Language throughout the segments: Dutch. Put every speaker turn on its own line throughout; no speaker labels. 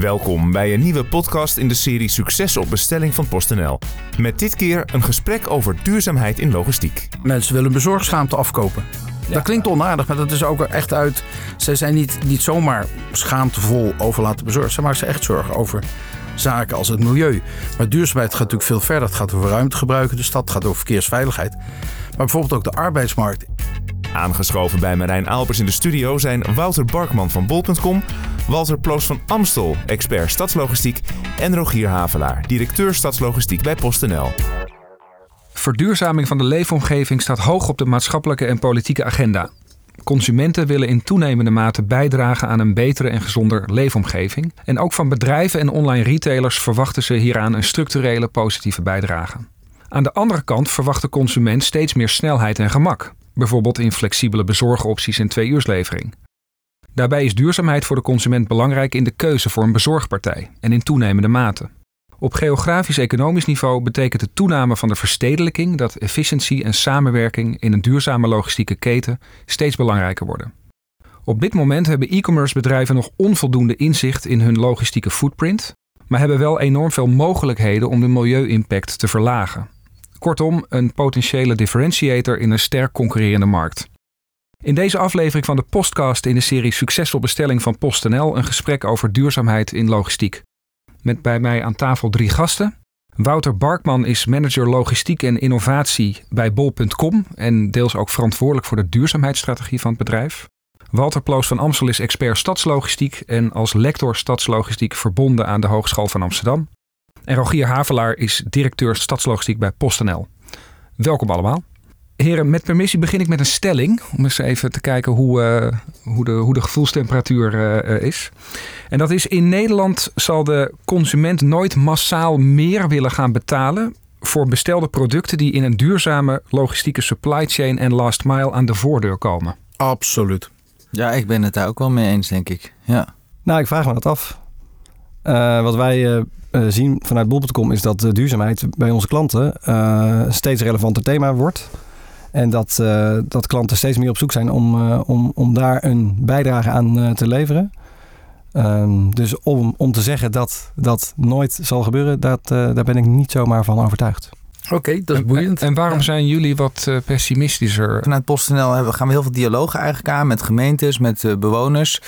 Welkom bij een nieuwe podcast in de serie Succes op bestelling van PostNL. Met dit keer een gesprek over duurzaamheid in logistiek.
Mensen willen bezorgschaamte afkopen. Dat klinkt onaardig, maar dat is ook echt uit. Ze zijn niet, niet zomaar schaamtevol over laten bezorgen. Ze maken zich echt zorgen over zaken als het milieu. Maar duurzaamheid gaat natuurlijk veel verder. Het gaat over ruimtegebruik in de stad, het gaat over verkeersveiligheid. Maar bijvoorbeeld ook de arbeidsmarkt.
Aangeschoven bij Marijn Alpers in de studio zijn Wouter Barkman van Bol.com, Walter Ploos van Amstel, expert stadslogistiek en Rogier Havelaar, directeur stadslogistiek bij PostNL.
Verduurzaming van de leefomgeving staat hoog op de maatschappelijke en politieke agenda. Consumenten willen in toenemende mate bijdragen aan een betere en gezonder leefomgeving. En ook van bedrijven en online retailers verwachten ze hieraan een structurele positieve bijdrage. Aan de andere kant verwacht de consument steeds meer snelheid en gemak, bijvoorbeeld in flexibele bezorgopties en twee-uurslevering. Daarbij is duurzaamheid voor de consument belangrijk in de keuze voor een bezorgpartij en in toenemende mate. Op geografisch-economisch niveau betekent de toename van de verstedelijking dat efficiëntie en samenwerking in een duurzame logistieke keten steeds belangrijker worden. Op dit moment hebben e-commerce bedrijven nog onvoldoende inzicht in hun logistieke footprint, maar hebben wel enorm veel mogelijkheden om de milieu-impact te verlagen. Kortom, een potentiële differentiator in een sterk concurrerende markt. In deze aflevering van de podcast in de serie Succesvol bestelling van PostNL een gesprek over duurzaamheid in logistiek. Met bij mij aan tafel drie gasten. Wouter Barkman is manager logistiek en innovatie bij bol.com en deels ook verantwoordelijk voor de duurzaamheidsstrategie van het bedrijf. Walter Ploos van Amstel is expert stadslogistiek en als lector stadslogistiek verbonden aan de Hogeschool van Amsterdam. En Rogier Havelaar is directeur stadslogistiek bij PostNL. Welkom allemaal. Heren, met permissie begin ik met een stelling. Om eens even te kijken hoe, uh, hoe, de, hoe de gevoelstemperatuur uh, is. En dat is: in Nederland zal de consument nooit massaal meer willen gaan betalen. voor bestelde producten die in een duurzame logistieke supply chain en last mile aan de voordeur komen.
Absoluut.
Ja, ik ben het daar ook wel mee eens, denk ik. Ja.
Nou, ik vraag me dat af. Uh, wat wij zien vanuit bol.com is dat duurzaamheid bij onze klanten een steeds relevanter thema wordt. En dat, uh, dat klanten steeds meer op zoek zijn om, uh, om, om daar een bijdrage aan uh, te leveren. Um, dus om, om te zeggen dat dat nooit zal gebeuren, dat, daar ben ik niet zomaar van overtuigd.
Oké, okay, dat is boeiend.
En, en waarom zijn jullie wat pessimistischer?
Vanuit PostNL gaan we heel veel dialogen eigenlijk aan met gemeentes, met bewoners.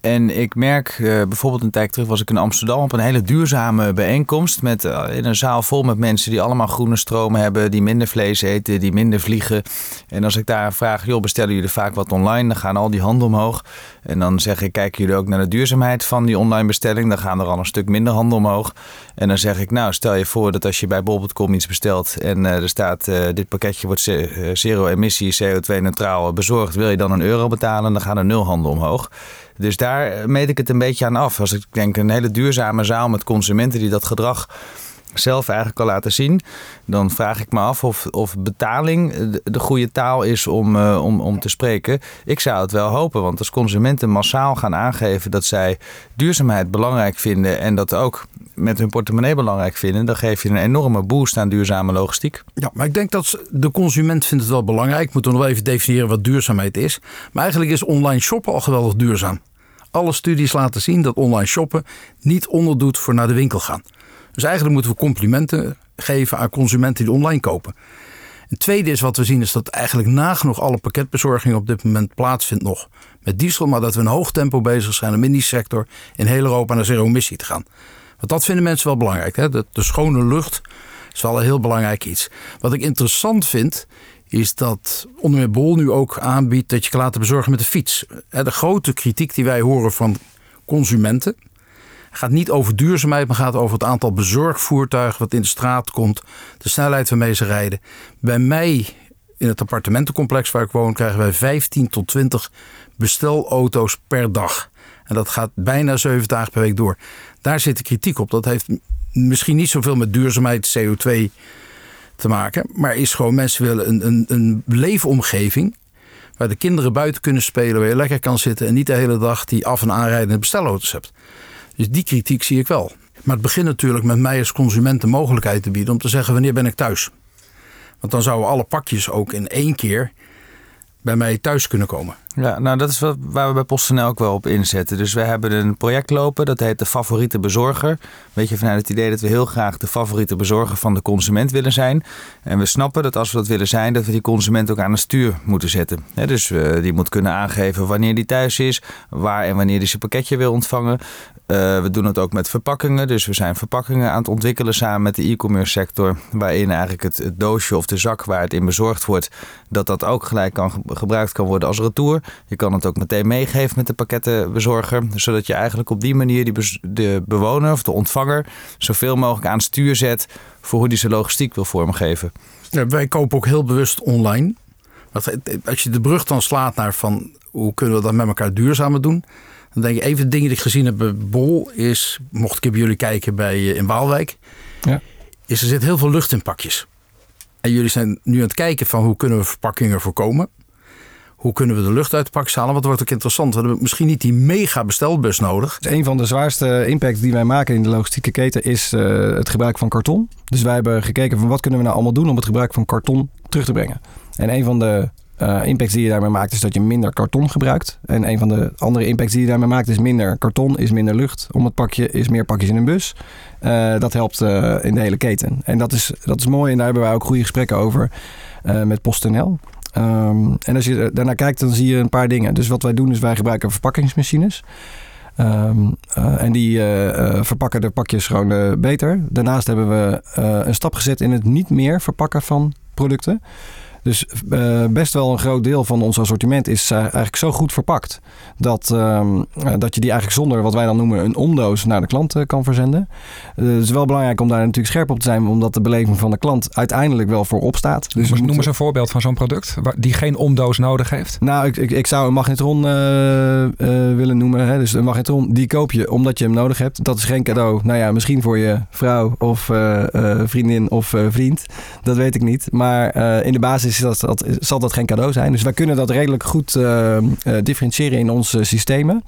En ik merk uh, bijvoorbeeld een tijd terug was ik in Amsterdam op een hele duurzame bijeenkomst. Met, uh, in een zaal vol met mensen die allemaal groene stroom hebben. Die minder vlees eten, die minder vliegen. En als ik daar vraag, joh, bestellen jullie vaak wat online? Dan gaan al die handen omhoog. En dan zeg ik, kijken jullie ook naar de duurzaamheid van die online bestelling? Dan gaan er al een stuk minder handen omhoog. En dan zeg ik, nou stel je voor dat als je bij bol.com iets bestelt. En uh, er staat, dit pakketje wordt zero emissie, CO2 neutraal bezorgd. Wil je dan een euro betalen? Dan gaan er nul handen omhoog. Dus daar meet ik het een beetje aan af. Als ik denk een hele duurzame zaal met consumenten die dat gedrag zelf eigenlijk al laten zien. Dan vraag ik me af of, of betaling de, goede taal is om, uh, om, om te spreken. Ik zou het wel hopen, want als consumenten massaal gaan aangeven dat zij duurzaamheid belangrijk vinden en dat ook met hun portemonnee belangrijk vinden, dan geef je een enorme boost aan duurzame logistiek.
Ja, maar ik denk dat de consument vindt het wel belangrijk. Moeten we nog even definiëren wat duurzaamheid is. Maar eigenlijk is online shoppen al geweldig duurzaam. Alle studies laten zien dat online shoppen niet onderdoet voor naar de winkel gaan. Dus eigenlijk moeten we complimenten geven aan consumenten die online kopen. Het tweede is wat we zien is dat eigenlijk nagenoeg alle pakketbezorging op dit moment plaatsvindt nog met diesel. Maar dat we een hoog tempo bezig zijn om in die sector in heel Europa naar zero emissie te gaan. Want dat vinden mensen wel belangrijk. Hè? De, de schone lucht is wel een heel belangrijk iets. Wat ik interessant vind is dat onder meer Bol nu ook aanbiedt dat je kan laten bezorgen met de fiets. De grote kritiek die wij horen van consumenten gaat niet over duurzaamheid, maar gaat over het aantal bezorgvoertuigen wat in de straat komt, de snelheid waarmee ze rijden. Bij mij in het appartementencomplex waar ik woon krijgen wij 15 tot 20 bestelauto's per dag. En dat gaat bijna zeven dagen per week door. Daar zit de kritiek op. Dat heeft misschien niet zoveel met duurzaamheid, CO2 te maken. Maar is gewoon, mensen willen een, een, een leefomgeving waar de kinderen buiten kunnen spelen, waar je lekker kan zitten en niet de hele dag die af- en aanrijdende bestelauto's hebt. Dus die kritiek zie ik wel. Maar het begint natuurlijk met mij als consument de mogelijkheid te bieden om te zeggen wanneer ben ik thuis. Want dan zouden alle pakjes ook in één keer bij mij thuis kunnen komen.
Ja, nou dat is wat, waar we bij PostNL ook wel op inzetten. Dus we hebben een project lopen, dat heet de favoriete bezorger. Weet je, vanuit het idee dat we heel graag de favoriete bezorger van de consument willen zijn. En we snappen dat als we dat willen zijn, dat we die consument ook aan het stuur moeten zetten. dus uh, die moet kunnen aangeven wanneer die thuis is, waar en wanneer hij zijn pakketje wil ontvangen. Uh, we doen het ook met verpakkingen. Dus we zijn verpakkingen aan het ontwikkelen samen met de e-commerce sector. Waarin eigenlijk het, het, doosje of de zak waar het in bezorgd wordt, dat dat ook gelijk kan, gebruikt kan worden als retour. Je kan het ook meteen meegeven met de pakkettenbezorger. Zodat je eigenlijk op die manier die de bewoner of de ontvanger zoveel mogelijk aan stuur zet voor hoe die zijn logistiek wil vormgeven.
Ja, wij kopen ook heel bewust online. Als je de brug dan slaat naar van hoe kunnen we dat met elkaar duurzamer doen dan denk ik even de dingen die ik gezien heb bij Bol is, mocht ik bij jullie kijken bij, eh, in Waalwijk, ja. is er zit heel veel lucht in pakjes. En jullie zijn nu aan het kijken van hoe kunnen we verpakkingen voorkomen. Hoe kunnen we de lucht uit de pakjes halen? Want het wordt ook interessant. We hebben misschien niet die mega bestelbus nodig.
Een van de zwaarste impacts die wij maken in de logistieke keten is uh, het gebruik van karton. Dus wij hebben gekeken van wat kunnen we nou allemaal doen om het gebruik van karton terug te brengen. En een van de uh, impacts die je daarmee maakt is dat je minder karton gebruikt. En een van de andere impacts die je daarmee maakt is minder karton, is minder lucht om het pakje, is meer pakjes in een bus. Uh, dat helpt in de hele keten. En dat is, dat is mooi en daar hebben wij ook goede gesprekken over met PostNL. Um, en als je daarnaar kijkt, dan zie je een paar dingen. Dus wat wij doen is wij gebruiken verpakkingsmachines. Um, uh, en die uh, verpakken de pakjes gewoon beter. Daarnaast hebben we een stap gezet in het niet meer verpakken van producten. Dus uh, best wel een groot deel van ons assortiment is uh, eigenlijk zo goed verpakt dat, uh, dat je die eigenlijk zonder wat wij dan noemen een omdoos naar de klant kan verzenden. het is wel belangrijk om daar natuurlijk scherp op te zijn, omdat de beleving van de klant uiteindelijk wel voorop staat.
Dus noem eens een voorbeeld van zo'n product die geen omdoos nodig heeft.
Nou, ik, ik, ik zou een magnetron willen noemen. Hè? Dus een magnetron die koop je omdat je hem nodig hebt. Dat is geen cadeau. Nou ja, misschien voor je vrouw of vriendin of vriend. Dat weet ik niet. Maar in de basis dat, dat, zal dat geen cadeau zijn. Dus wij kunnen dat redelijk goed uh, differentiëren in onze systemen.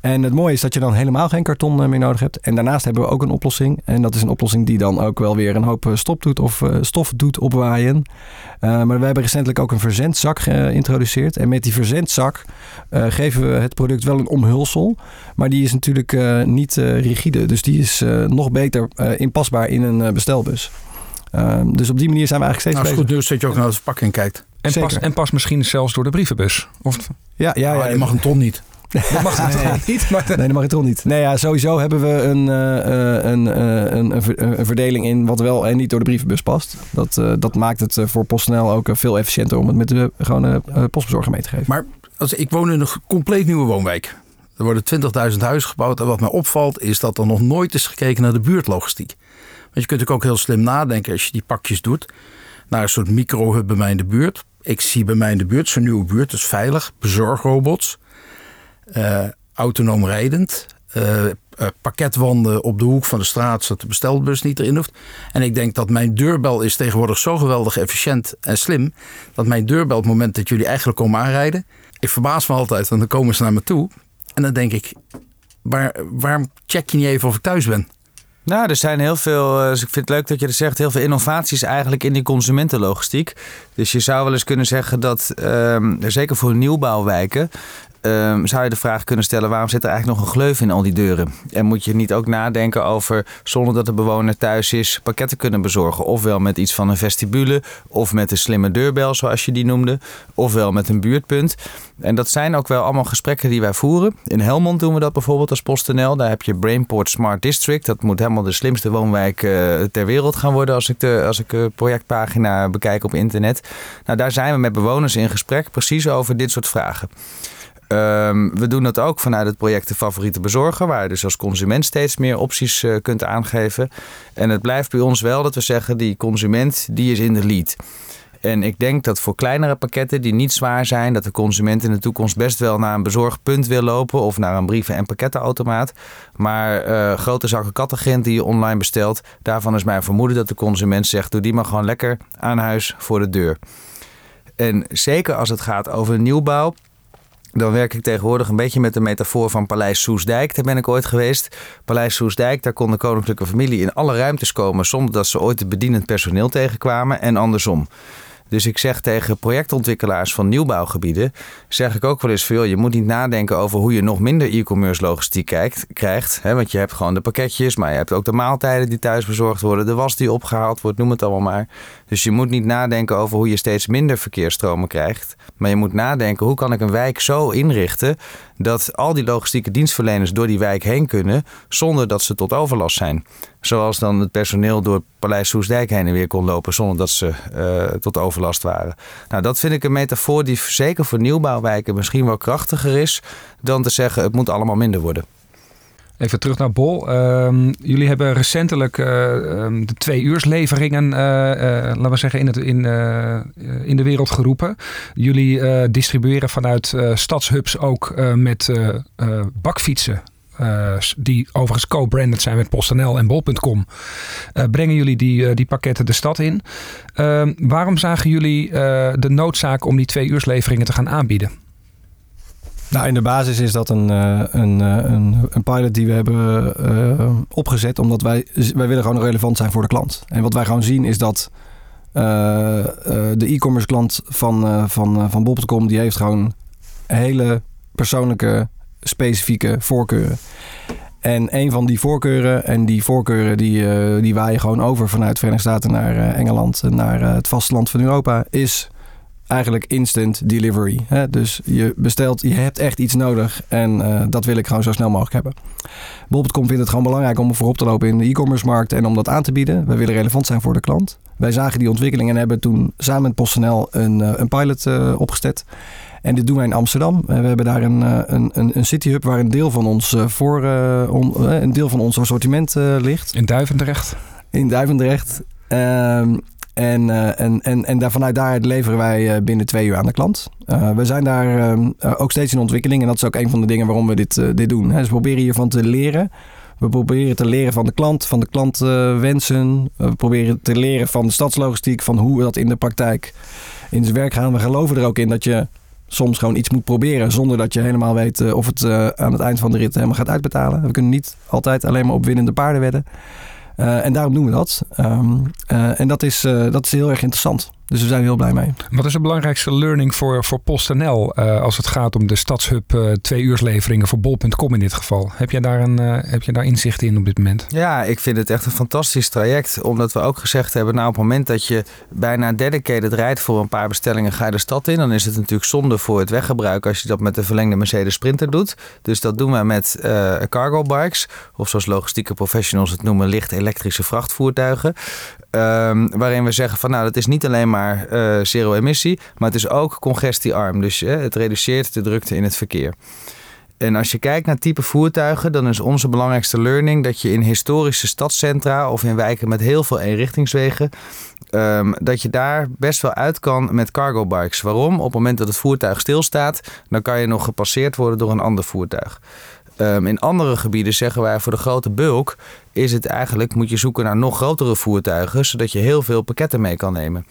En het mooie is dat je dan helemaal geen karton meer nodig hebt. En daarnaast hebben we ook een oplossing. En dat is een oplossing die dan ook wel weer een hoop stop doet of stof doet opwaaien. maar we hebben recentelijk ook een verzendzak geïntroduceerd. En met die verzendzak geven we het product wel een omhulsel. Maar die is natuurlijk niet rigide. Dus die is nog beter inpasbaar in een bestelbus. Ehm, dus op die manier zijn we eigenlijk steeds nou,
bezig. goed nieuws dat je ook naar de verpakking kijkt.
En pas, en pas misschien zelfs door de brievenbus. Of...
Ja, ja, ja, oh, je mag een ton niet.
Dat mag het nee. niet. Maar... Nee, dat mag het toch niet. Nee, ja, sowieso hebben we een, uh, een, uh, een, een, verdeling in wat wel en niet door de brievenbus past. Dat, uh, dat maakt het voor PostNL ook veel efficiënter om het met de gewone postbezorger mee te geven.
Maar als, ik woon in een compleet nieuwe woonwijk. Er worden 20.000 huizen gebouwd. En wat mij opvalt is dat er nog nooit is gekeken naar de buurtlogistiek. Want je kunt ook heel slim nadenken als je die pakjes doet. Naar een soort microhub bij mij in de buurt. Ik zie bij mij in de buurt zo'n nieuwe buurt. Dus veilig. Bezorgrobots. Uh, autonoom rijdend. Uh, pakketwanden op de hoek van de straat, zodat de bestelbus niet erin hoeft. En ik denk dat mijn deurbel is tegenwoordig zo geweldig efficiënt en slim. Dat mijn deurbel op het moment dat jullie eigenlijk komen aanrijden. Ik verbaas me altijd, want dan komen ze naar me toe. En dan denk ik, waar, waarom check je niet even of ik thuis ben?
Nou, er zijn heel veel, dus ik vind het leuk dat je er zegt, heel veel innovaties eigenlijk in die consumentenlogistiek. Dus je zou wel eens kunnen zeggen dat, um, zeker voor nieuwbouwwijken, Um, zou je de vraag kunnen stellen: waarom zit er eigenlijk nog een gleuf in al die deuren? En moet je niet ook nadenken over, zonder dat de bewoner thuis is, pakketten kunnen bezorgen? Ofwel met iets van een vestibule, of met een slimme deurbel, zoals je die noemde, ofwel met een buurtpunt. En dat zijn ook wel allemaal gesprekken die wij voeren. In Helmond doen we dat bijvoorbeeld als PostNL. Daar heb je Brainport Smart District. Dat moet helemaal de slimste woonwijk uh, ter wereld gaan worden als ik de, als ik de projectpagina bekijk op internet. Nou, daar zijn we met bewoners in gesprek precies over dit soort vragen. Um, we doen dat ook vanuit het project De Favoriete Bezorger, waar je dus als consument steeds meer opties uh, kunt aangeven. En het blijft bij ons wel dat we zeggen, die consument die is in de lead. En ik denk dat voor kleinere pakketten die niet zwaar zijn, dat de consument in de toekomst best wel naar een bezorgpunt wil lopen of naar een brieven- en pakkettenautomaat. Maar uh, grote zakken kattengint die je online bestelt, daarvan is mijn vermoeden dat de consument zegt: doe die maar gewoon lekker aan huis voor de deur. En zeker als het gaat over nieuwbouw, dan werk ik tegenwoordig een beetje met de metafoor van Paleis Soesdijk. Daar ben ik ooit geweest. Paleis Soesdijk, daar kon de koninklijke familie in alle ruimtes komen zonder dat ze ooit het bedienend personeel tegenkwamen en andersom. Dus ik zeg tegen projectontwikkelaars van nieuwbouwgebieden, zeg ik ook wel eens veel, je moet niet nadenken over hoe je nog minder e-commerce logistiek krijgt. Hè? Want je hebt gewoon de pakketjes, maar je hebt ook de maaltijden die thuis bezorgd worden, de was die opgehaald wordt, noem het allemaal maar. Dus je moet niet nadenken over hoe je steeds minder verkeersstromen krijgt. Maar je moet nadenken, hoe kan ik een wijk zo inrichten dat al die logistieke dienstverleners door die wijk heen kunnen zonder dat ze tot overlast zijn. Zoals dan het personeel door Paleis Soesdijk heen en weer kon lopen zonder dat ze uh, tot overlast waren. Nou, dat vind ik een metafoor die zeker voor nieuwbouwwijken misschien wel krachtiger is dan te zeggen het moet allemaal minder worden.
Even terug naar Bol. Uh, jullie hebben recentelijk uh, de twee uursleveringen, uh, laten we zeggen, in, het, in, in de wereld geroepen. Jullie distribueren vanuit stadshubs ook met bakfietsen. die overigens co-branded zijn met PostNL en Bol.com. brengen jullie die, die pakketten de stad in. Ehm, waarom zagen jullie de noodzaak om die twee uursleveringen te gaan aanbieden?
Nou, in de basis is dat een, eh, een, eh, een, een pilot die we hebben uh, opgezet, omdat wij, wij willen gewoon relevant zijn voor de klant. En wat wij gewoon zien is dat de e-commerce klant van, van, van Bob.com, die heeft gewoon hele persoonlijke, specifieke voorkeuren. En een van die voorkeuren, en die voorkeuren die, die waaien gewoon over vanuit de Verenigde Staten naar Engeland, naar het vasteland van Europa, is eigenlijk instant delivery. Hè? Dus je bestelt, je hebt echt iets nodig en uh, dat wil ik gewoon zo snel mogelijk hebben. Bol.com vindt het gewoon belangrijk om voorop te lopen in de e-commerce markt en om dat aan te bieden. Wij willen relevant zijn voor de klant. Wij zagen die ontwikkeling en hebben toen samen met PostNL een, uh, een pilot uh, opgezet. En dit doen wij in Amsterdam. we hebben daar een, een, een, een city hub waar een deel van ons, voor, on, een deel van ons assortiment ligt.
In Duivendrecht?
In Duivendrecht. Ehm, en, uh, en, en, en daar, vanuit daaruit leveren wij uh, binnen twee uur aan de klant. Uh, we zijn daar ook steeds in ontwikkeling. En dat is ook een van de dingen waarom we dit, dit doen. Hè. Dus we proberen hiervan te leren. We proberen te leren van de klant, van de klantwensen. we proberen te leren van de stadslogistiek, van hoe we dat in de praktijk in zijn werk gaan. We geloven er ook in dat je soms gewoon iets moet proberen zonder dat je helemaal weet of het aan het eind van de rit helemaal gaat uitbetalen. We kunnen niet altijd alleen maar op winnende paarden wedden. Uh, en daarom doen we dat. Um, uh, en dat is, uh, dat is heel erg interessant. Dus we zijn heel blij mee.
Wat is de belangrijkste learning voor, voor PostNL uh, als het gaat om de stadshub uh, twee uursleveringen voor bol.com in dit geval? Heb je, daar een, uh, heb je daar inzicht in op dit moment?
Ja, ik vind het echt een fantastisch traject. Omdat we ook gezegd hebben, nou op het moment dat je bijna dedicated rijdt voor een paar bestellingen, ga je de stad in. Dan is het natuurlijk zonde voor het weggebruik als je dat met de verlengde Mercedes Sprinter doet. Dus dat doen we met cargo bikes. Of zoals logistieke professionals het noemen, licht elektrische vrachtvoertuigen. Um, waarin we zeggen van nou, dat is niet alleen maar uh, zero emissie, maar het is ook congestiearm. Dus uh, het reduceert de drukte in het verkeer. En als je kijkt naar type voertuigen, dan is onze belangrijkste learning dat je in historische stadscentra of in wijken met heel veel eenrichtingswegen, um, dat je daar best wel uit kan met cargo bikes. Waarom? Op het moment dat het voertuig stilstaat, dan kan je nog gepasseerd worden door een ander voertuig. Um, in andere gebieden zeggen wij voor de grote bulk is het eigenlijk, moet je zoeken naar nog grotere voertuigen, zodat je heel veel pakketten mee kan nemen.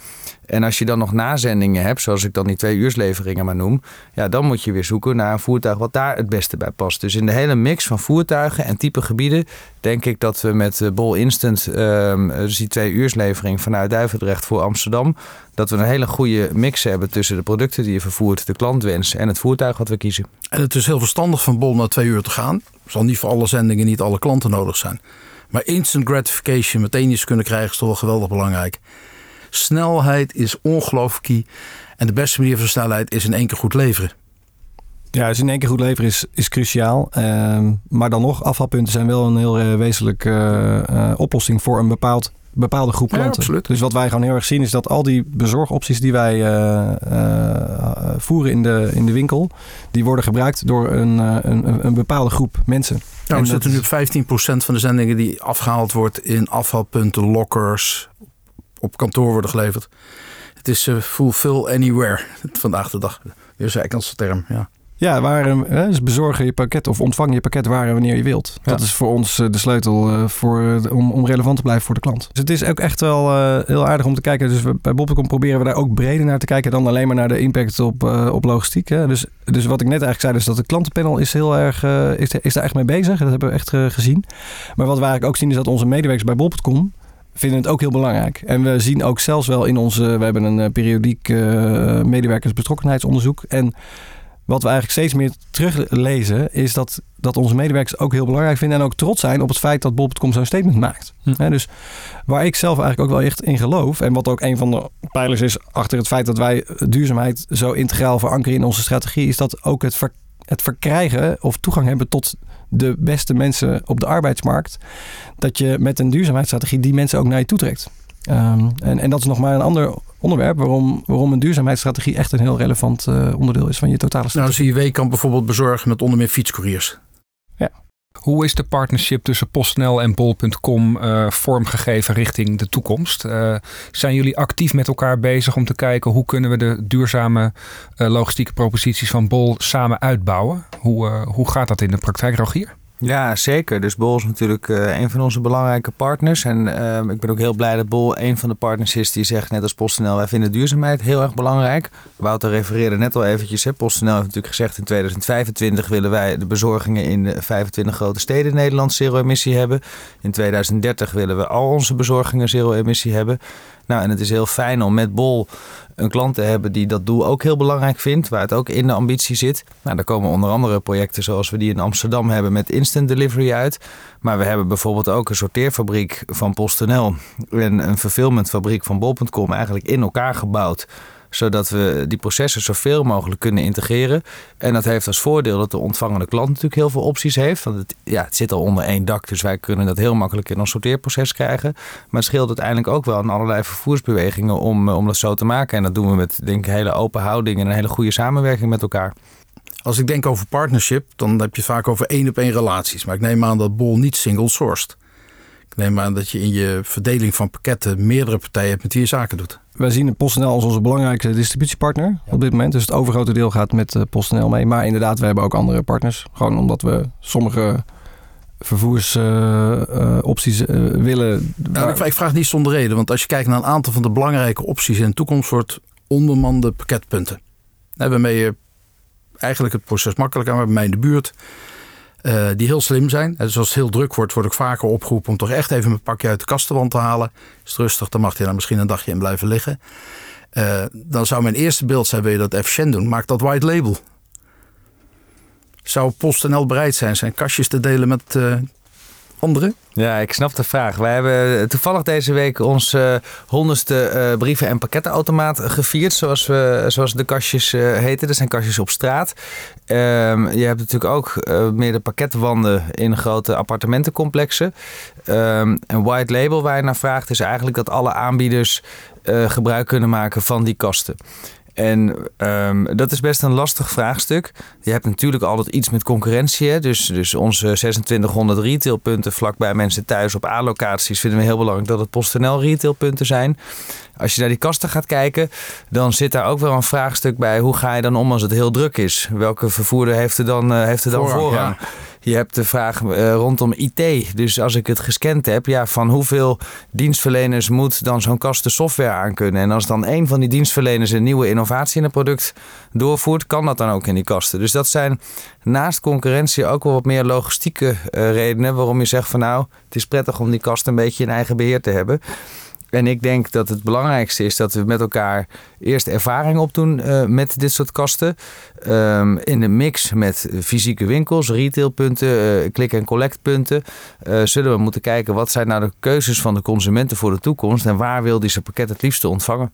En als je dan nog nazendingen hebt, zoals ik dan die twee uursleveringen maar noem, ja, dan moet je weer zoeken naar een voertuig wat daar het beste bij past. Dus in de hele mix van voertuigen en type gebieden, denk ik dat we met uh, Bol Instant, um, dus die twee uurslevering vanuit Duivendrecht voor Amsterdam, dat we een hele goede mix hebben tussen de producten die je vervoert, de klantwens en het voertuig wat we kiezen.
En het is heel verstandig van Bol naar twee uur te gaan. Zal niet voor alle zendingen niet alle klanten nodig zijn. Maar instant gratification, meteen iets kunnen krijgen, is toch wel geweldig belangrijk. Snelheid is ongelooflijk key. En de beste manier van snelheid is in één keer goed leveren.
Ja, dus in één keer goed leveren is, is cruciaal. Uh, maar dan nog, afvalpunten zijn wel een heel uh, wezenlijke uh, oplossing voor een bepaald, bepaalde groep klanten.
Ja,
dus wat wij gewoon heel erg zien is dat al die bezorgopties die wij voeren in de, in de winkel, die worden gebruikt door een, een, een bepaalde groep mensen.
Nou, we zitten nu op 15% van de zendingen die afgehaald wordt in afvalpunten, lockers, op kantoor worden geleverd. Het is fulfill anywhere vandaag de dag. Weer een Engelse term, ja.
Ja, waar, hè, dus bezorgen je pakket of ontvang je pakket waar en wanneer je wilt. Ja. Dat is voor ons de sleutel voor, om, om relevant te blijven voor de klant. Dus het is ook echt wel uh, heel aardig om te kijken. Dus we, bij Bobcom proberen we daar ook breder naar te kijken dan alleen maar naar de impact op, uh, op logistiek. Hè. Dus, dus wat ik net eigenlijk zei, is dat de klantenpanel is heel erg uh, is, is daar echt mee bezig. Dat hebben we echt gezien. Maar wat we eigenlijk ook zien is dat onze medewerkers bij Bob.com vinden het ook heel belangrijk. En we zien ook zelfs wel in onze... We hebben een periodiek medewerkersbetrokkenheidsonderzoek. En wat we eigenlijk steeds meer teruglezen... is dat, dat onze medewerkers ook heel belangrijk vinden... en ook trots zijn op het feit dat Bol.com zo'n statement maakt. Hm. dus waar ik zelf eigenlijk ook wel echt in geloof... en wat ook een van de pijlers is achter het feit... dat wij duurzaamheid zo integraal verankeren in onze strategie... is dat ook het, het verkrijgen of toegang hebben tot de beste mensen op de arbeidsmarkt, dat je met een duurzaamheidsstrategie die mensen ook naar je toe trekt. Um, en, en dat is nog maar een ander onderwerp waarom, waarom een duurzaamheidsstrategie echt een heel relevant uh, onderdeel is van je totale strategie.
Nou, CIW kan bijvoorbeeld bezorgen met onder meer fietscouriers.
Ja. Hoe is de partnership tussen PostNL en Bol.com uh, vormgegeven richting de toekomst? Uh, zijn jullie actief met elkaar bezig om te kijken hoe kunnen we de duurzame uh, logistieke proposities van Bol samen uitbouwen? Hoe, hoe gaat dat in de praktijk, Rogier?
Ja, zeker. Dus Bol is natuurlijk uh, een van onze belangrijke partners. En uh, ik ben ook heel blij dat Bol een van de partners is die zegt, net als PostNL, wij vinden duurzaamheid heel erg belangrijk. Wouter refereerde net al eventjes. Hè. PostNL heeft natuurlijk gezegd, in 2025 willen wij de bezorgingen in de 25 grote steden in Nederland zero-emissie hebben. In 2030 willen we al onze bezorgingen zero-emissie hebben. Nou, en het is heel fijn om met Bol een klant te hebben die dat doel ook heel belangrijk vindt, waar het ook in de ambitie zit. Nou, daar komen onder andere projecten zoals we die in Amsterdam hebben met instant delivery uit. Maar we hebben bijvoorbeeld ook een sorteerfabriek van PostNL en een fulfillmentfabriek van Bol.com eigenlijk in elkaar gebouwd zodat we die processen zoveel mogelijk kunnen integreren. En dat heeft als voordeel dat de ontvangende klant natuurlijk heel veel opties heeft. Want het, ja, het zit al onder één dak, dus wij kunnen dat heel makkelijk in ons sorteerproces krijgen. Maar het scheelt uiteindelijk ook wel aan allerlei vervoersbewegingen om, eh, om dat zo te maken. En dat doen we met denk ik, hele open houding en een hele goede samenwerking met elkaar.
Als ik denk over partnership, dan heb je het vaak over één op één relaties. Maar ik neem aan dat Bol niet single sourced. Ik neem aan dat je in je verdeling van pakketten meerdere partijen hebt met wie je zaken doet.
Wij zien PostNL als onze belangrijkste distributiepartner op dit moment. Dus het overgrote deel gaat met eh, PostNL mee. Maar inderdaad, we hebben ook andere partners. Gewoon omdat we sommige vervoersopties uh, uh, willen.
Nou, ik, ik, vraag niet zonder reden. Want als je kijkt naar een aantal van de belangrijke opties in de toekomst... wordt onbemande pakketpunten. Waarmee je eigenlijk het proces makkelijker aan. Bij mij in de buurt uh, die heel slim zijn. Dus als het heel druk wordt, word ik vaker opgeroepen om toch echt even mijn pakje uit de kastenwand te halen. Is het rustig, dan mag je daar misschien een dagje in blijven liggen. Uh, dan zou mijn eerste beeld zijn, wil je dat efficiënt doen, maak dat white label. Zou PostNL bereid zijn zijn kastjes te delen met uh, anderen?
Ja, ik snap de vraag. Wij hebben toevallig deze week onze honderdste uh, brieven- en pakkettenautomaat gevierd. Zoals, we, zoals de kastjes uh, heten. Dat zijn kastjes op straat. Um, je hebt natuurlijk ook meerdere pakketwanden in grote appartementencomplexen. Um, en white label waar je naar vraagt is eigenlijk dat alle aanbieders gebruik kunnen maken van die kasten. En um, dat is best een lastig vraagstuk. Je hebt natuurlijk altijd iets met concurrentie. Hè? Dus, dus onze 2600 retailpunten vlakbij mensen thuis op A-locaties vinden we heel belangrijk dat het PostNL retailpunten zijn. Als je naar die kasten gaat kijken, dan zit daar ook wel een vraagstuk bij. Hoe ga je dan om als het heel druk is? Welke vervoerder heeft er dan, uh, heeft er dan voorrang? voorrang? Ja. Je hebt de vraag uh, rondom IT. Dus als ik het gescand heb, ja, van hoeveel dienstverleners moet dan zo'n kast software aankunnen? En als dan een van die dienstverleners een nieuwe innovatie in een product doorvoert, kan dat dan ook in die kasten. Dus dat zijn naast concurrentie ook wel wat meer logistieke uh, redenen waarom je zegt van nou, het is prettig om die kast een beetje in eigen beheer te hebben. En ik denk dat het belangrijkste is dat we met elkaar eerst ervaring opdoen uh, met dit soort kasten. Um, in de mix met fysieke winkels, retailpunten, uh, click- en collectpunten. Uh, zullen we moeten kijken wat zijn nou de keuzes van de consumenten voor de toekomst. En waar wil die zijn pakket het liefste ontvangen.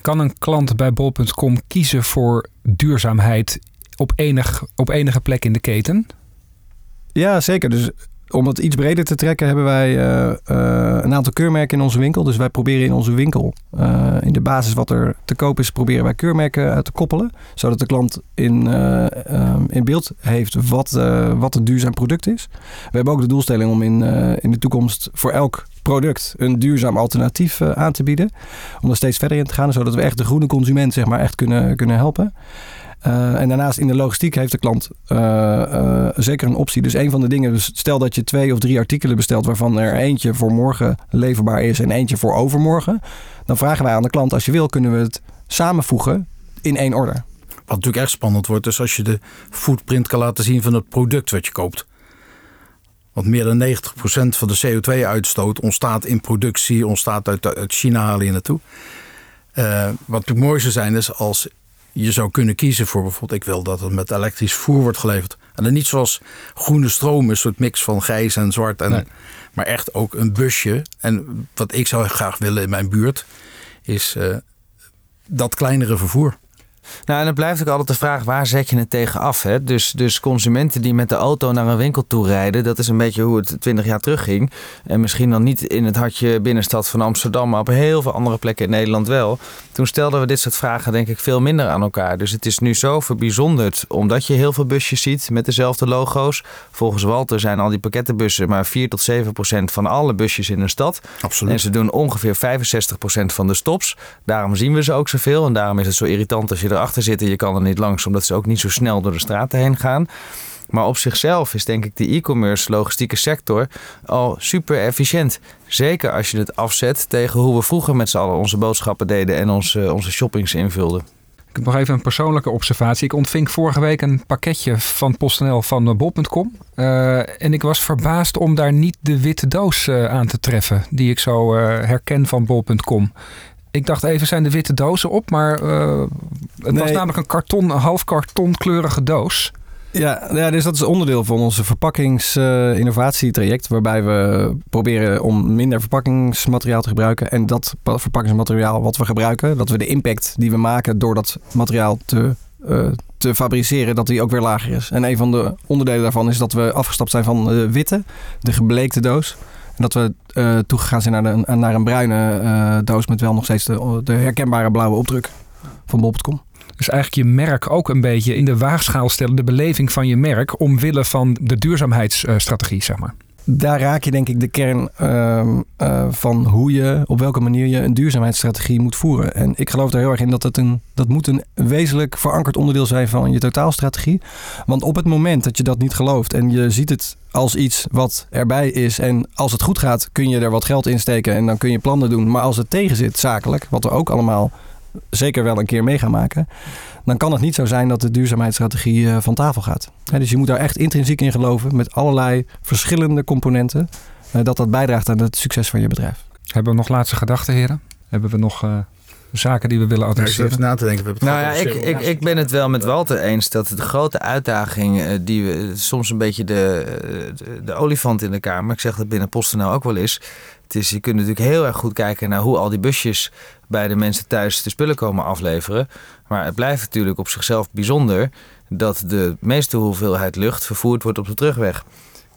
Kan een klant bij bol.com kiezen voor duurzaamheid op, enig, op enige plek in de keten?
Ja, zeker. Dus om het iets breder te trekken hebben wij uh, uh, een aantal keurmerken in onze winkel. Dus wij proberen in onze winkel, uh, in de basis wat er te koop is, proberen wij keurmerken te koppelen. Zodat de klant in, um, in beeld heeft wat, wat een duurzaam product is. We hebben ook de doelstelling om in, in de toekomst voor elk product een duurzaam alternatief aan te bieden. Om er steeds verder in te gaan, zodat we echt de groene consument zeg maar, echt kunnen, kunnen helpen. Uh, en daarnaast in de logistiek heeft de klant uh, uh, zeker een optie. Dus een van de dingen, dus stel dat je twee of drie artikelen bestelt waarvan er eentje voor morgen leverbaar is en eentje voor overmorgen. Dan vragen wij aan de klant, als je wil, kunnen we het samenvoegen in één order.
Wat natuurlijk echt spannend wordt, is als je de footprint kan laten zien van het product wat je koopt. Want meer dan 90% van de CO2-uitstoot ontstaat in productie, ontstaat uit, China halen je naartoe. Wat het mooi zou zijn is als je zou kunnen kiezen voor bijvoorbeeld, ik wil dat het met elektrisch voer wordt geleverd. En dan niet zoals groene stroom, een soort mix van grijs en zwart. En, Maar echt ook een busje. En wat ik zou graag willen in mijn buurt, is uh, dat kleinere vervoer.
Nou, en dan blijft ook altijd de vraag, waar zet je het tegen af? Hè? Dus, dus consumenten die met de auto naar een winkel toe rijden, dat is een beetje hoe het 20 jaar terug ging. En misschien dan niet in het hartje binnenstad van Amsterdam, maar op heel veel andere plekken in Nederland wel. Toen stelden we dit soort vragen denk ik veel minder aan elkaar. Dus het is nu zo verbijzonderd, omdat je heel veel busjes ziet met dezelfde logo's. Volgens Walter zijn al die pakkettenbussen maar 4 tot 7 procent van alle busjes in een stad.
Absoluut.
En ze doen ongeveer 65 procent van de stops. Daarom zien we ze ook zoveel en daarom is het zo irritant als je er achter zitten. Je kan er niet langs, omdat ze ook niet zo snel door de straten heen gaan. Maar op zichzelf is denk ik de e-commerce logistieke sector al super efficiënt. Zeker als je het afzet tegen hoe we vroeger met z'n allen onze boodschappen deden en onze, onze shoppings invulden.
Ik heb nog even een persoonlijke observatie. Ik ontving vorige week een pakketje van PostNL van bol.com. Uh, en ik was verbaasd om daar niet de witte doos aan te treffen. Die ik zo uh, herken van bol.com. Ik dacht even, zijn de witte dozen op? Maar uh, het nee. was namelijk een karton, een half kartonkleurige doos.
Ja, ja, dus dat is onderdeel van onze verpakkingsinnovatietraject. Uh, waarbij we proberen om minder verpakkingsmateriaal te gebruiken. En dat verpakkingsmateriaal wat we gebruiken, dat we de impact die we maken door dat materiaal te, uh, te fabriceren, dat die ook weer lager is. En een van de onderdelen daarvan is dat we afgestapt zijn van de witte, de gebleekte doos dat we uh, toegegaan zijn naar, de, naar een bruine uh, doos met wel nog steeds de, de herkenbare blauwe opdruk van bol.com.
Dus eigenlijk je merk ook een beetje in de waagschaal stellen, de beleving van je merk, omwille van de duurzaamheidsstrategie, zeg maar
daar raak je denk ik de kern uh, uh, van hoe je, op welke manier je een duurzaamheidsstrategie moet voeren. En ik geloof er heel erg in dat het een, dat moet een wezenlijk verankerd onderdeel zijn van je totaalstrategie. Want op het moment dat je dat niet gelooft en je ziet het als iets wat erbij is en als het goed gaat kun je er wat geld in steken en dan kun je plannen doen. Maar als het tegen zit zakelijk, wat we ook allemaal zeker wel een keer mee gaan maken, dan kan het niet zo zijn dat de duurzaamheidsstrategie uh, van tafel gaat. dus je moet daar echt intrinsiek in geloven met allerlei verschillende componenten, uh, dat dat bijdraagt aan het succes van je bedrijf.
Hebben we nog laatste gedachten, heren? Hebben we nog uh, zaken die we willen adresseren?
even na te denken. We
nou ja, ik, ik, ik ben het wel met Walter eens dat de grote uitdaging die we soms een beetje de, de, de olifant in de kamer, ik zeg dat binnen PostNL ook wel is. Is, je kunt natuurlijk heel erg goed kijken naar hoe al die busjes bij de mensen thuis de spullen komen afleveren. Maar het blijft natuurlijk op zichzelf bijzonder dat de meeste hoeveelheid lucht vervoerd wordt op de terugweg.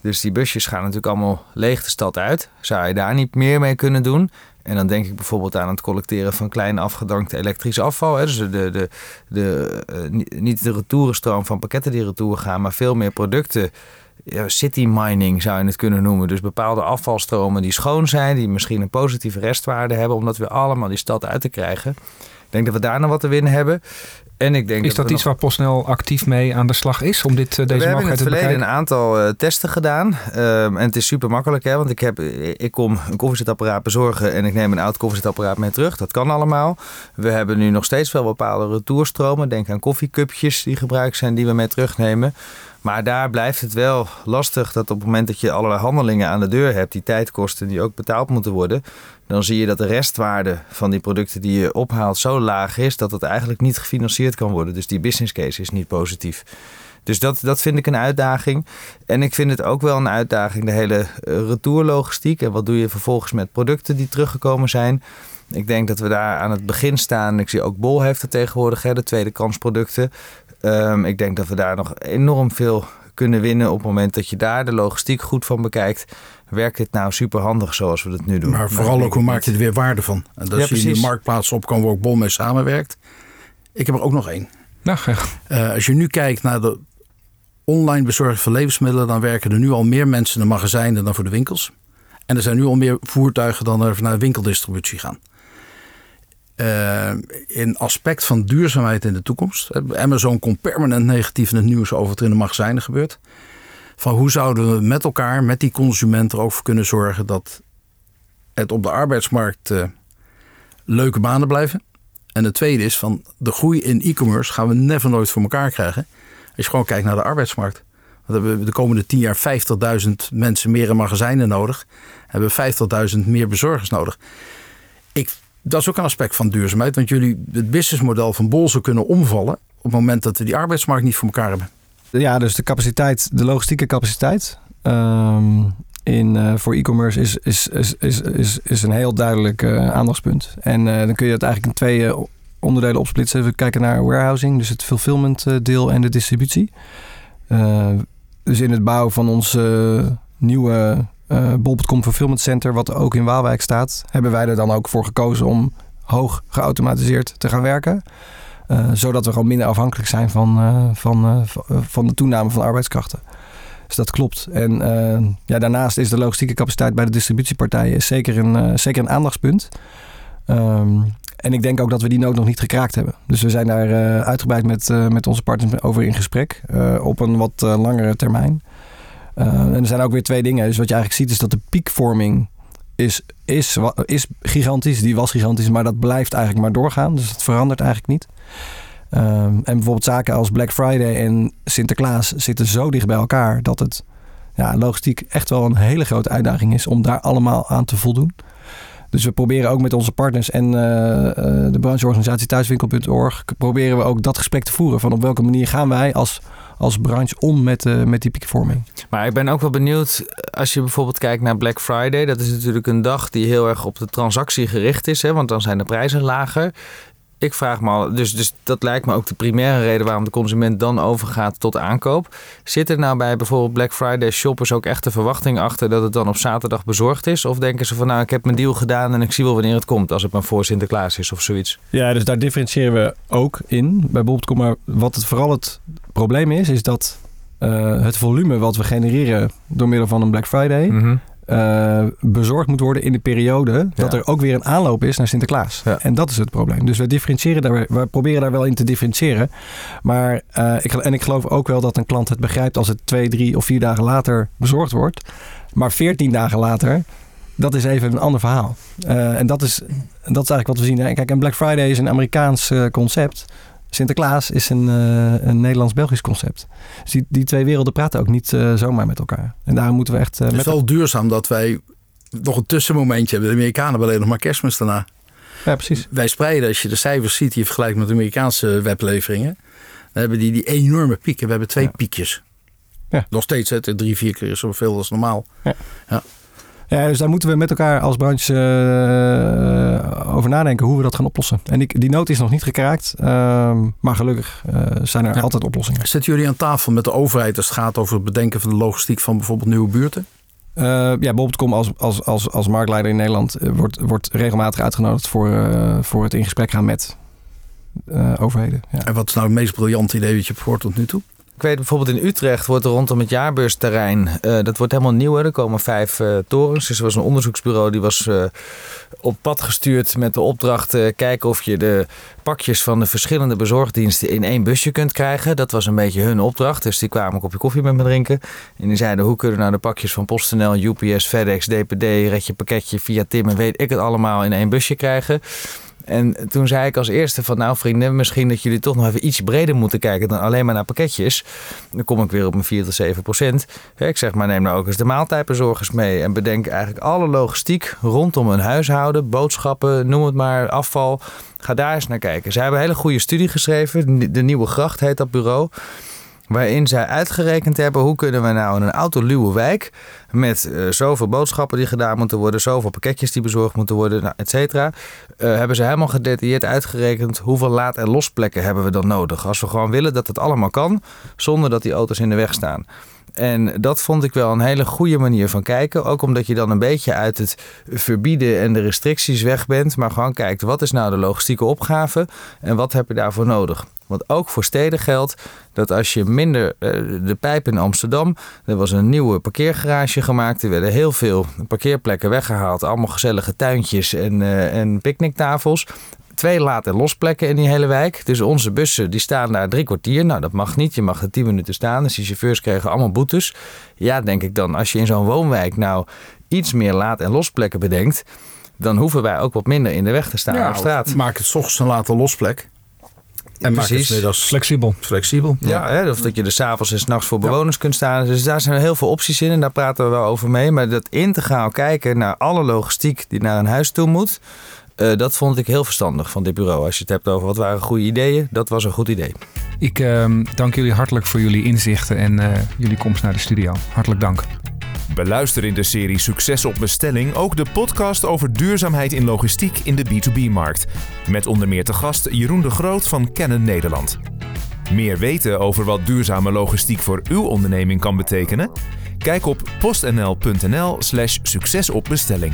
Dus die busjes gaan natuurlijk allemaal leeg de stad uit. Zou je daar niet meer mee kunnen doen? En dan denk ik bijvoorbeeld aan het collecteren van klein afgedankte elektrisch afval. Hè. Dus de, de, de, uh, niet de retourenstroom van pakketten die retour gaan, maar veel meer producten ja, city mining zou je het kunnen noemen. Dus bepaalde afvalstromen die schoon zijn, die misschien een positieve restwaarde hebben, om dat weer allemaal die stad uit te krijgen. Ik denk dat we daar nog wat te winnen hebben. En ik denk
is dat, iets waar PostNL actief mee aan de slag is om dit, uh, deze mogelijkheid te bekijken?
We hebben in het verleden een aantal uh, testen gedaan. Um, en het is super makkelijk, hè, want ik, heb, ik kom een koffiezetapparaat bezorgen en ik neem een oud koffiezetapparaat mee terug. Dat kan allemaal. We hebben nu nog steeds wel bepaalde retourstromen. Denk aan koffiecupjes die gebruikt zijn, die we mee terugnemen. Maar daar blijft het wel lastig dat op het moment dat je allerlei handelingen aan de deur hebt, die tijd kosten, die ook betaald moeten worden, dan zie je dat de restwaarde van die producten die je ophaalt zo laag is dat het eigenlijk niet gefinancierd kan worden. Dus die business case is niet positief. Dus dat, dat vind ik een uitdaging. En ik vind het ook wel een uitdaging, de hele eh, retourlogistiek. En wat doe je vervolgens met producten die teruggekomen zijn? Ik denk dat we daar aan het begin staan. Ik zie ook Bol heeft het tegenwoordig, hè, de tweede kansproducten. Um, ik denk dat we daar nog enorm veel kunnen winnen op het moment dat je daar de logistiek goed van bekijkt. Werkt dit nou super handig zoals we het nu doen?
Maar vooral ook hoe maak je er weer waarde van? En dat ja, je in de marktplaats opkomen waar ook Bol mee samenwerkt. Ik heb er ook nog één.
Nou,
uh, als je nu kijkt naar de online bezorging van levensmiddelen, dan werken er nu al meer mensen in de magazijnen dan voor de winkels. En er zijn nu al meer voertuigen dan er naar winkeldistributie gaan. Uh, in aspect van duurzaamheid in de toekomst. Amazon komt permanent negatief in het nieuws over wat er in de magazijnen gebeurt. Van hoe zouden we met elkaar, met die consument er ook voor kunnen zorgen dat het op de arbeidsmarkt uh, leuke banen blijven. En het tweede is van de groei in e-commerce gaan we never nooit voor elkaar krijgen. Als je gewoon kijkt naar de arbeidsmarkt. We hebben de komende tien jaar 50.000 mensen meer in magazijnen nodig. Hebben 50.000 meer bezorgers nodig. Ik, dat is ook een aspect van duurzaamheid. Want jullie het businessmodel van Bol zou kunnen omvallen. op het moment dat we die arbeidsmarkt niet voor elkaar hebben.
Ja, dus de capaciteit, de logistieke capaciteit. ehm, in, eh, voor e-commerce is, is, is, is, is, is een heel duidelijk eh, aandachtspunt. En eh, dan kun je het eigenlijk in twee onderdelen opsplitsen. Even kijken naar warehousing, dus het fulfillment deel en de distributie. Dus in het bouwen van ons eh, nieuwe eh Bol.com Fulfillment Center, wat ook in Waalwijk staat, hebben wij er dan ook voor gekozen om hoog geautomatiseerd te gaan werken. Eh, zodat we gewoon minder afhankelijk zijn van, eh, van, van de toename van arbeidskrachten. Dus dat klopt. En ja, daarnaast is de logistieke capaciteit bij de distributiepartijen zeker een, zeker een aandachtspunt. Ehm, en ik denk ook dat we die nood nog niet gekraakt hebben. Dus we zijn daar uitgebreid met, met onze partners over in gesprek. op een wat langere termijn. Eh, en er zijn ook weer twee dingen. Dus wat je eigenlijk ziet is dat de piekvorming is, is, is gigantisch. Die was gigantisch, maar dat blijft eigenlijk maar doorgaan. Dus dat verandert eigenlijk niet. Ehm, en bijvoorbeeld zaken als Black Friday en Sinterklaas zitten zo dicht bij elkaar dat het ja, logistiek echt wel een hele grote uitdaging is om daar allemaal aan te voldoen. Dus we proberen ook met onze partners en eh, eh, de brancheorganisatie thuiswinkel.org proberen we ook dat gesprek te voeren van op welke manier gaan wij als, als branche om met, eh, met die piekvorming.
Maar ik ben ook wel benieuwd, als je bijvoorbeeld kijkt naar Black Friday. Dat is natuurlijk een dag die heel erg op de transactie gericht is, hè, want dan zijn de prijzen lager. Ik vraag me al, dus, dus dat lijkt me ook de primaire reden waarom de consument dan overgaat tot aankoop. Zit er nou bij bijvoorbeeld Black Friday shoppers ook echt de verwachting achter dat het dan op zaterdag bezorgd is? Of denken ze van nou, ik heb mijn deal gedaan en ik zie wel wanneer het komt, als het maar voor Sinterklaas is of zoiets?
Ja, dus daar differentiëren we ook in bij Bob.com. Maar wat het vooral het probleem is, is dat eh, het volume wat we genereren door middel van een Black Friday
Mhm.
Eh, bezorgd moet worden in de periode dat
Ja.
er ook weer een aanloop is naar Sinterklaas.
Ja.
En dat is het probleem. Dus we differentiëren daar, we proberen daar wel in te differentiëren. Maar eh, ik, en ik geloof ook wel dat een klant het begrijpt als het twee, drie of vier dagen later bezorgd wordt. Maar veertien dagen later, dat is even een ander verhaal. Eh, en dat is, dat is eigenlijk wat we zien. Kijk, en Black Friday is een Amerikaans concept. Sinterklaas is een, eh, een Nederlands-Belgisch concept. Dus die, die twee werelden praten ook niet eh, zomaar met elkaar. En daarom moeten we echt... eh,
Het is
met
wel duurzaam dat wij nog een tussenmomentje hebben. De Amerikanen hebben alleen nog maar kerstmis daarna.
Ja, precies.
Wij spreiden, als je de cijfers ziet die je vergelijkt met de Amerikaanse webleveringen. Dan hebben die die enorme pieken. We hebben twee
Ja.
piekjes.
Ja.
Nog steeds, hè, drie, vier keer zoveel als normaal.
Ja, dus daar moeten we met elkaar als branche eh, over nadenken hoe we dat gaan oplossen. En die, die nood is nog niet gekraakt, ehm, maar gelukkig eh, zijn er
Ja.
altijd oplossingen.
Zitten jullie aan tafel met de overheid als het gaat over het bedenken van de logistiek van bijvoorbeeld nieuwe buurten?
Eh ja, Bob.com als, als, als, als marktleider in Nederland wordt, wordt regelmatig uitgenodigd voor, voor het in gesprek gaan met overheden. Ja.
En wat is nou het meest briljante idee dat je hebt gehoord tot nu toe?
Weet bijvoorbeeld in Utrecht wordt er rondom het jaarbeursterrein, eh, dat wordt helemaal nieuw. Er komen vijf eh, torens. Dus er was een onderzoeksbureau die was eh, op pad gestuurd met de opdracht kijken of je de pakjes van de verschillende bezorgdiensten in één busje kunt krijgen. Dat was een beetje hun opdracht. Dus die kwamen een kopje koffie met me drinken. En die zeiden hoe kunnen nou de pakjes van PostNL, UPS, FedEx, DPD, Red Je Pakketje, Via Tim en weet ik het allemaal in één busje krijgen. En toen zei ik als eerste van nou vrienden, misschien dat jullie toch nog even iets breder moeten kijken dan alleen maar naar pakketjes. Dan kom ik weer op mijn 4 tot 7 procent. Ik zeg maar neem nou ook eens de maaltijdbezorgers mee en bedenk eigenlijk alle logistiek rondom een huishouden, boodschappen, noem het maar, afval. Ga daar eens naar kijken. Zij hebben een hele goede studie geschreven, de Nieuwe Gracht heet dat bureau. Waarin zij uitgerekend hebben hoe kunnen we nou in een autoluwe wijk met eh, zoveel boodschappen die gedaan moeten worden, zoveel pakketjes die bezorgd moeten worden, nou, et cetera. eh, hebben ze helemaal gedetailleerd uitgerekend hoeveel laad- en losplekken hebben we dan nodig. Als we gewoon willen dat het allemaal kan, zonder dat die auto's in de weg staan. En dat vond ik wel een hele goede manier van kijken. Ook omdat je dan een beetje uit het verbieden en de restricties weg bent. Maar gewoon kijkt, wat is nou de logistieke opgave en wat heb je daarvoor nodig? Want ook voor steden geldt dat als je minder eh, de pijp in Amsterdam. Er was een nieuwe parkeergarage gemaakt. Er werden heel veel parkeerplekken weggehaald. Allemaal gezellige tuintjes en, eh, en picknicktafels. Twee laad- en losplekken in die hele wijk. Dus onze bussen die staan daar drie kwartier. Nou, dat mag niet. Je mag er tien minuten staan. Dus die chauffeurs kregen allemaal boetes. Ja, denk ik dan. Als je in zo'n woonwijk nou iets meer laad- en losplekken bedenkt. Dan hoeven wij ook wat minder in de weg te staan op straat.
Maak het 's ochtends een later losplek. En maak het
Precies.
Flexibel.
flexibel.
Ja, hè, of dat je er s'avonds en s'nachts voor bewoners kunt staan. Dus daar zijn heel veel opties in en daar praten we wel over mee. Maar dat integraal kijken naar alle logistiek die naar een huis toe moet... eh, dat vond ik heel verstandig van dit bureau. Als je het hebt over wat waren goede ideeën, dat was een goed idee.
Ik ehm, dank jullie hartelijk voor jullie inzichten en eh, jullie komst naar de studio. Hartelijk dank.
Beluister in de serie Succes op bestelling ook de podcast over duurzaamheid in logistiek in de B2B-markt. Met onder meer te gast Jeroen de Groot van Canon Nederland. Meer weten over wat duurzame logistiek voor uw onderneming kan betekenen? Kijk op postnl.nl/slash succesopbestelling.